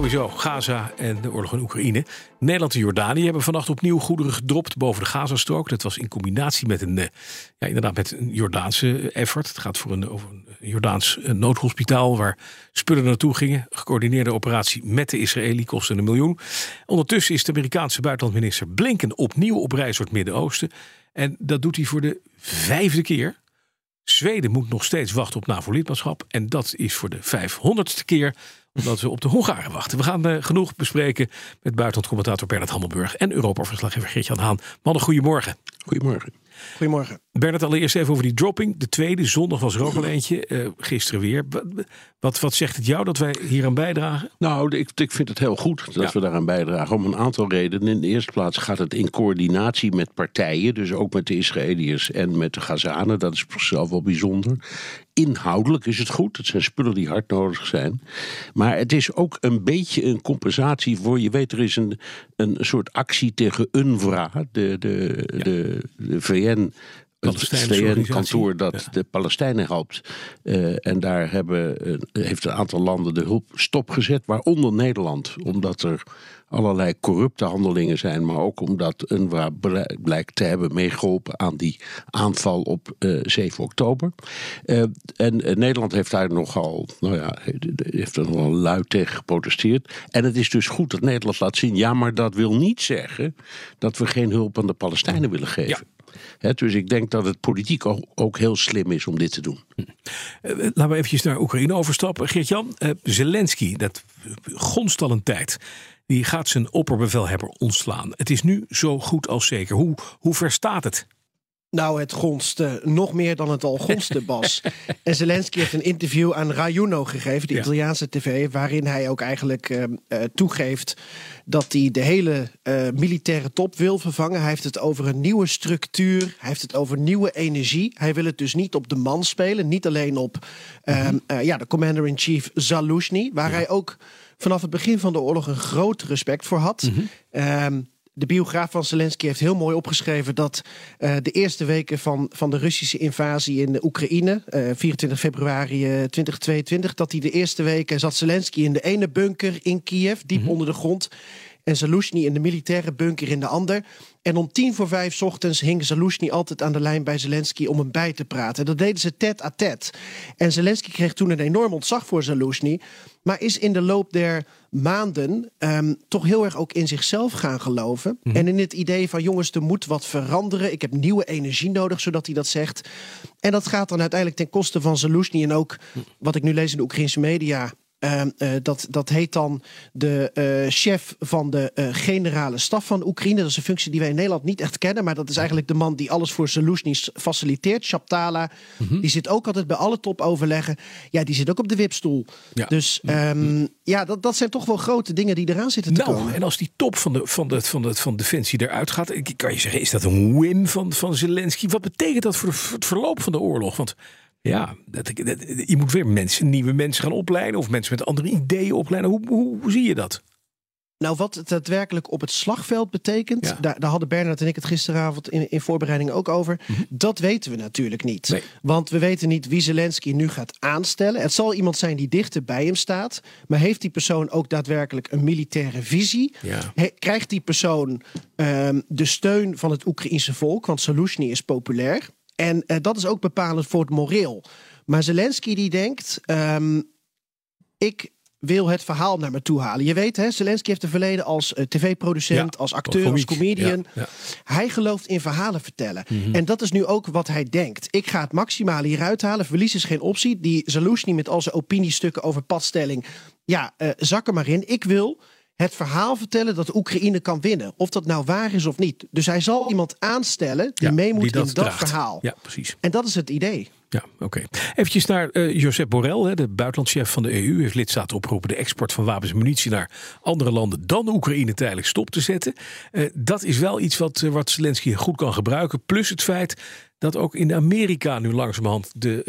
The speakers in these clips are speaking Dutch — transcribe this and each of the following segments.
sowieso Gaza en de oorlog in Oekraïne. Nederland en Jordanië hebben vannacht opnieuw goederen gedropt boven de Gazastrook. Dat was in combinatie met een, eh, ja, inderdaad met een Jordaanse effort. Het gaat voor een, over een Jordaans eh, noodhospitaal waar spullen naartoe gingen. Gecoördineerde operatie met de Israëli kostte een miljoen. Ondertussen is de Amerikaanse buitenlandminister Blinken opnieuw op reis door het Midden-Oosten. En dat doet hij voor de vijfde keer. Zweden moet nog steeds wachten op NAVO-lidmaatschap. En dat is voor de 500ste keer omdat we op de Hongaren wachten. We gaan uh, genoeg bespreken met buitenlandcommentator Bernard Hammelburg en Europa-verslaggever Geert-Jan Haan. Mannen, goedemorgen. Goedemorgen. Goedemorgen. Bernard, allereerst even over die dropping. De tweede, zondag was er ook al eentje. Uh, gisteren weer. Wat, wat zegt het jou dat wij hier aan bijdragen? Nou, ik, ik vind het heel goed dat ja. we daaraan bijdragen. Om een aantal redenen. In de eerste plaats gaat het in coördinatie met partijen. Dus ook met de Israëliërs en met de Gazanen. Dat is voor zichzelf wel bijzonder. Inhoudelijk is het goed. Het zijn spullen die hard nodig zijn. Maar het is ook een beetje een compensatie voor. Je weet, er is een, een soort actie tegen UNRWA, de, de, ja. de, de VN het VN-kantoor dat ja. de Palestijnen helpt. Uh, en daar hebben, uh, heeft een aantal landen de hulp stopgezet, waaronder Nederland. Omdat er allerlei corrupte handelingen zijn, maar ook omdat UNRWA blijkt te hebben meegeholpen aan die aanval op uh, 7 oktober. en Nederland heeft daar nogal, nou ja, heeft er nogal luid tegen geprotesteerd. En het is dus goed dat Nederland laat zien, ja, maar dat wil niet zeggen dat we geen hulp aan de Palestijnen willen geven. Ja. Dus ik denk dat het politiek ook heel slim is om dit te doen. Uh, laten we eventjes naar Oekraïne overstappen. Geert-Jan, uh, Zelensky, dat gonst al een tijd. Die gaat zijn opperbevelhebber ontslaan. Het is nu zo goed als zeker. Hoe, hoe ver staat het? Nou, het gonste nog meer dan het al gonste, Bas. en Zelensky heeft een interview aan Rajuno gegeven, de ja. Italiaanse tv... waarin hij ook eigenlijk uh, uh, toegeeft dat hij de hele uh, militaire top wil vervangen. Hij heeft het over een nieuwe structuur, hij heeft het over nieuwe energie. Hij wil het dus niet op de man spelen, niet alleen op mm -hmm. ja, de commander-in-chief Zaluzhny... waar ja. hij ook vanaf het begin van de oorlog een groot respect voor had... Mm -hmm de biograaf van Zelensky heeft heel mooi opgeschreven dat uh, de eerste weken van, van de Russische invasie in de Oekraïne, uh, 24 februari uh, 2022, dat hij de eerste weken zat Zelensky in de ene bunker in Kiev, diep mm -hmm. onder de grond. En Zaluzhny in de militaire bunker in de ander. En om tien voor vijf ochtends hing Zaluzhny altijd aan de lijn bij Zelensky om hem bij te praten. Dat deden ze tet à tet. En Zelensky kreeg toen een enorm ontzag voor Zaluzhny. Maar is in de loop der maanden um, toch heel erg ook in zichzelf gaan geloven. Mm. En in het idee van jongens, er moet wat veranderen. Ik heb nieuwe energie nodig, zodat hij dat zegt. En dat gaat dan uiteindelijk ten koste van Zaluzhny. En ook wat ik nu lees in de Oekraïnse media Uh, uh, dat, dat heet dan de uh, chef van de generale staf van Oekraïne. Dat is een functie die wij in Nederland niet echt kennen. Maar dat is eigenlijk de man die alles voor Zelensky faciliteert. Shaptala. Mm -hmm. Die zit ook altijd bij alle topoverleggen. Ja, die zit ook op de wipstoel. Ja. Dus um, ja, dat, dat zijn toch wel grote dingen die eraan zitten te nou, komen. En als die top van, de, van, de, van, de, van Defensie eruit gaat. Kan je zeggen, is dat een win van, van Zelensky? Wat betekent dat voor het verloop van de oorlog? Want ja, dat, dat, je moet weer mensen, nieuwe mensen gaan opleiden of mensen met andere ideeën opleiden. Hoe, hoe, hoe zie je dat? Nou, wat het daadwerkelijk op het slagveld betekent, ja. daar, daar, hadden Bernard en ik het gisteravond in, in voorbereiding ook over. Mm -hmm. Dat weten we natuurlijk niet. Nee. Want we weten niet wie Zelensky nu gaat aanstellen. Het zal iemand zijn die dichter bij hem staat. Maar heeft die persoon ook daadwerkelijk een militaire visie? Ja. He, krijgt die persoon um, de steun van het Oekraïense volk? Want Zelensky is populair. En uh, dat is ook bepalend voor het moreel. Maar Zelensky die denkt, um, ik wil het verhaal naar me toe halen. Je weet, hè, Zelensky heeft een verleden als uh, tv-producent, ja, als acteur, als comedian. Ja, ja. Hij gelooft in verhalen vertellen. Mm -hmm. En dat is nu ook wat hij denkt. Ik ga het maximale hieruit halen. Verlies is geen optie. Die Zaluzhny met al zijn opiniestukken over padstelling. Ja, uh, zak er maar in. Ik wil het verhaal vertellen dat Oekraïne kan winnen. Of dat nou waar is of niet. Dus hij zal iemand aanstellen die ja, mee moet die dat in dat draagt. verhaal. Ja, precies. En dat is het idee. Ja, oké. Eventjes naar uh, Josep Borrell, hè, de buitenlandchef van de EU, heeft lidstaten opgeroepen de export van wapens en munitie naar andere landen dan Oekraïne tijdelijk stop te zetten. Uh, dat is wel iets wat, uh, wat Zelensky goed kan gebruiken. Plus het feit dat ook in Amerika nu langzamerhand de,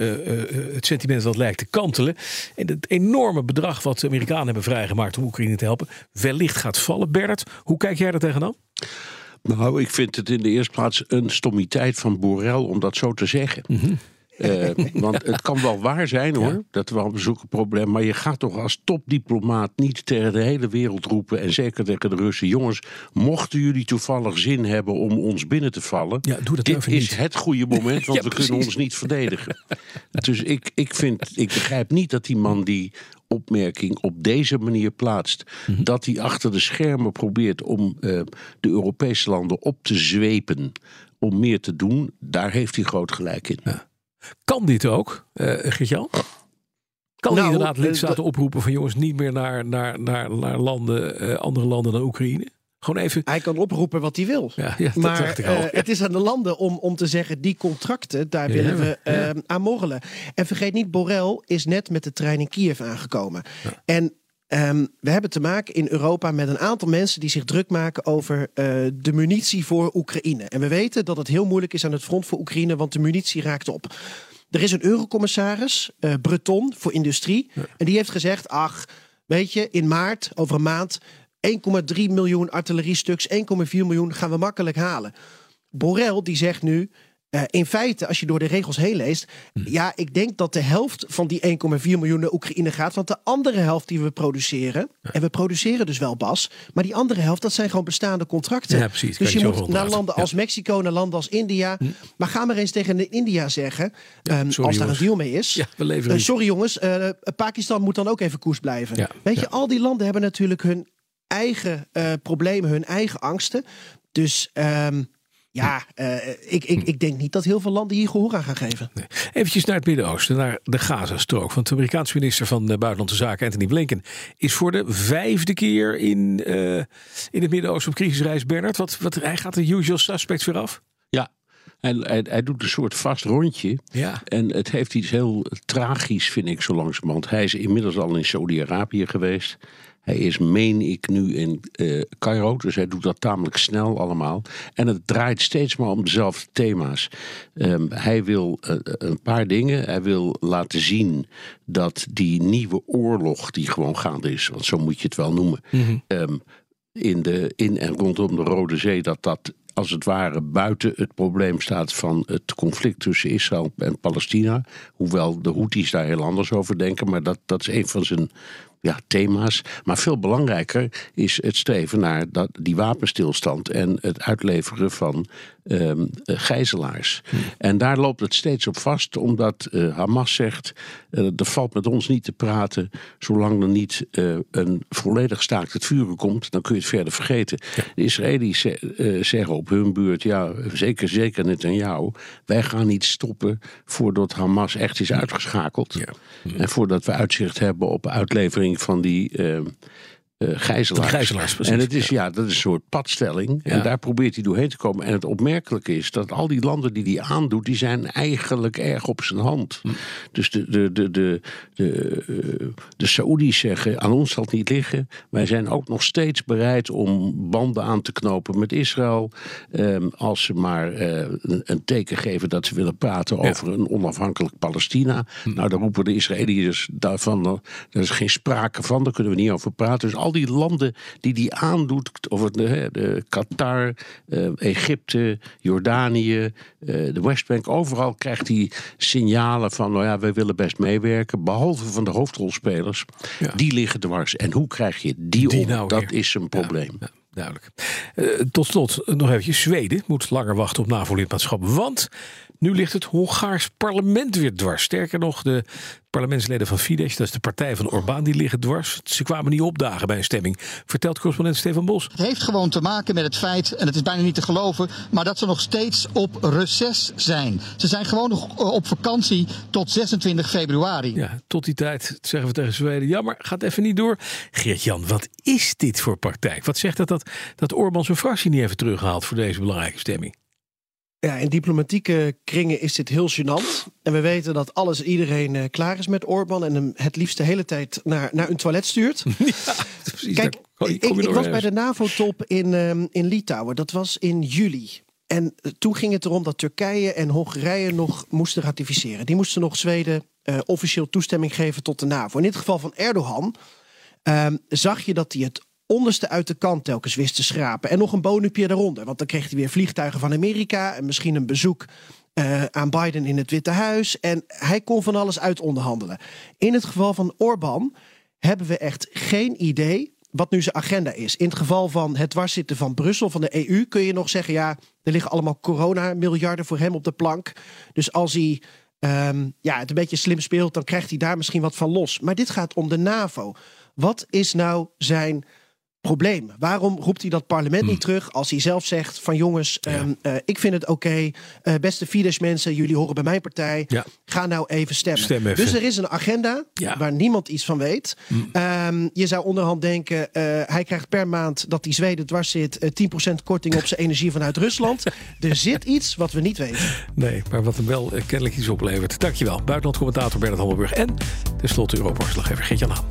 het sentiment wat lijkt te kantelen. En het enorme bedrag wat de Amerikanen hebben vrijgemaakt om Oekraïne te helpen, wellicht gaat vallen. Bernard, hoe kijk jij daar tegenaan? Nou, ik vind het in de eerste plaats een stommiteit van Borrell om dat zo te zeggen. Mm -hmm. Uh, want het kan wel waar zijn hoor, ja. dat we bezoeken probleem. Maar je gaat toch als topdiplomaat niet tegen de hele wereld roepen. En zeker tegen de Russen. Jongens, mochten jullie toevallig zin hebben om ons binnen te vallen. Ja, doe dat dit is niet. het goede moment, want ja, we precies. kunnen ons niet verdedigen. dus ik, ik, vind, ik begrijp niet dat die man die opmerking op deze manier plaatst. Mm -hmm. Dat hij achter de schermen probeert om uh, de Europese landen op te zwepen. Om meer te doen, daar heeft hij groot gelijk in. Ja. Kan dit ook, uh, Gert-Jan? Kan nou, inderdaad lidstaten oproepen van jongens niet meer naar, naar, naar, naar landen, uh, andere landen dan Oekraïne? Gewoon even. Hij kan oproepen wat hij wil. Ja, ja, maar uh, het is aan de landen om, om te zeggen: die contracten, daar ja, willen we uh, aan morrelen. En vergeet niet, Borrell is net met de trein in Kiev aangekomen. En Um, we hebben te maken in Europa met een aantal mensen die zich druk maken over uh, de munitie voor Oekraïne. En we weten dat het heel moeilijk is aan het front voor Oekraïne, want de munitie raakt op. Er is een eurocommissaris, uh, Breton, voor industrie. Ja. En die heeft gezegd: ach, weet je, in maart, over een maand, 1,3 miljoen artilleriestuks, 1,4 miljoen gaan we makkelijk halen. Borrell die zegt nu: uh, in feite, als je door de regels heen leest, hm. ja, ik denk dat de helft van die 1,4 miljoen naar Oekraïne gaat. Want de andere helft die we produceren, ja. en we produceren dus wel Bas, maar die andere helft, dat zijn gewoon bestaande contracten. Ja, precies. Dus je, je moet naar landen als ja. Mexico, naar landen als India. Hm. Maar ga maar eens tegen India zeggen, um, sorry, als daar een deal mee is. Ja, we leven uh, sorry jongens, uh, Pakistan moet dan ook even koers blijven. Weet je, al die landen hebben natuurlijk hun eigen problemen, hun eigen angsten. Dus. Um, ja, uh, ik, ik, ik denk niet dat heel veel landen hier gehoor aan gaan geven. Nee. Eventjes naar het Midden-Oosten, naar de Gazastrook. Want de Amerikaanse minister van Buitenlandse Zaken, Anthony Blinken, is voor de vijfde keer in, uh, in het Midden-Oosten op crisisreis. Bernard, wat, wat, hij gaat de usual suspect weer af? Hij, hij, hij, doet een soort vast rondje. Ja. En het heeft iets heel tragisch, vind ik, zo langzamerhand. Hij is inmiddels al in Saudi-Arabië geweest. Hij is, meen ik, nu in uh, Cairo, dus hij doet dat tamelijk snel allemaal. En het draait steeds maar om dezelfde thema's. Um, hij wil uh, een paar dingen. Hij wil laten zien dat die nieuwe oorlog, die gewoon gaande is, want zo moet je het wel noemen, mm-hmm. um, in, de, in en rondom de Rode Zee, dat dat als het ware buiten het probleem staat van het conflict tussen Israël en Palestina. Hoewel de Houthis daar heel anders over denken, maar dat, dat is een van zijn ja, thema's. Maar veel belangrijker is het streven naar dat, die wapenstilstand en het uitleveren van um, gijzelaars. Hmm. En daar loopt het steeds op vast, omdat uh, Hamas zegt: uh, er valt met ons niet te praten zolang er niet uh, een volledig staakt het vuren komt. Dan kun je het verder vergeten. Ja. De Israëli's zeggen op hun beurt: ja, zeker, zeker net aan jou. Wij gaan niet stoppen voordat Hamas echt is uitgeschakeld. Ja. Hmm. En voordat we uitzicht hebben op uitlevering van die. Uh, gijzelaars. gijzelaars precies, en het is, ja. ja. dat is een soort padstelling. Ja. En daar probeert hij doorheen te komen. En het opmerkelijke is dat al die landen die hij aandoet, die zijn eigenlijk erg op zijn hand. Hm. Dus de, de, de, de, de, uh, de Saoedi's zeggen, aan ons zal het niet liggen. Wij zijn ook nog steeds bereid om banden aan te knopen met Israël. Um, als ze maar uh, een, een, teken geven dat ze willen praten ja. over een onafhankelijk Palestina. Hm. Nou, dan roepen de Israëliërs daarvan, er is geen sprake van, daar kunnen we niet over praten. Dus al die landen die die aandoet, of het de, de Qatar, uh, Egypte, Jordanië, uh, de Westbank, overal krijgt hij signalen van, nou ja, wij willen best meewerken, behalve van de hoofdrolspelers. Ja. Die liggen dwars. En hoe krijg je die, die om? Nou dat is een probleem. Ja, duidelijk. Uh, tot slot nog eventjes. Zweden moet langer wachten op NAVO-lidmaatschap. Want nu ligt het Hongaars parlement weer dwars. Sterker nog, de parlementsleden van Fidesz, dat is de partij van Orbán, die liggen dwars. Ze kwamen niet opdagen bij een stemming, vertelt correspondent Stefan Bos. Het heeft gewoon te maken met het feit, en het is bijna niet te geloven, maar dat ze nog steeds op reces zijn. Ze zijn gewoon nog op vakantie tot 26 februari. Ja, tot die tijd zeggen we tegen Zweden, jammer, gaat even niet door. Geert-Jan, wat is dit voor praktijk? Wat zegt dat dat, dat Orbán zijn fractie niet even terughaalt voor deze belangrijke stemming? Ja, in diplomatieke kringen is dit heel gênant. En we weten dat alles en iedereen uh, klaar is met Orbán... en hem het liefst de hele tijd naar, naar een toilet stuurt. Ja, precies. Kijk, ik, kom je ik was bij de NAVO-top in, ehm, in Litouwen. Dat was in juli. En eh, toen ging het erom dat Turkije en Hongarije nog moesten ratificeren. Die moesten nog Zweden eh, officieel toestemming geven tot de NAVO. In dit geval van Erdogan ehm, zag je dat hij het onderste uit de kant telkens wist te schrapen. En nog een bonupje daaronder. Want dan kreeg hij weer vliegtuigen van Amerika... en misschien een bezoek eh, aan Biden in het Witte Huis. En hij kon van alles uit onderhandelen. In het geval van Orbán hebben we echt geen idee wat nu zijn agenda is. In het geval van het dwarszitten van Brussel, van de EU, kun je nog zeggen: ja, er liggen allemaal corona-miljarden voor hem op de plank. Dus als hij ehm, ja, het een beetje slim speelt, dan krijgt hij daar misschien wat van los. Maar dit gaat om de NAVO. Wat is nou zijn probleem? Waarom roept hij dat parlement niet terug als hij zelf zegt van jongens, ehm, eh, ik vind het oké, eh, beste Fidesz mensen, jullie horen bij mijn partij, Ja. ga nou even stemmen. Stem even. Dus er is een agenda Ja. waar niemand iets van weet. Ehm, je zou onderhand denken, eh, hij krijgt per maand dat die Zweden dwars zit eh, 10% korting op zijn energie vanuit Rusland. er zit iets wat we niet weten. Nee, maar wat hem wel kennelijk iets oplevert. Dankjewel. Buitenlandcommentator Bernard Hammelburg. En tenslotte Europa-verslaggever Geert-Jan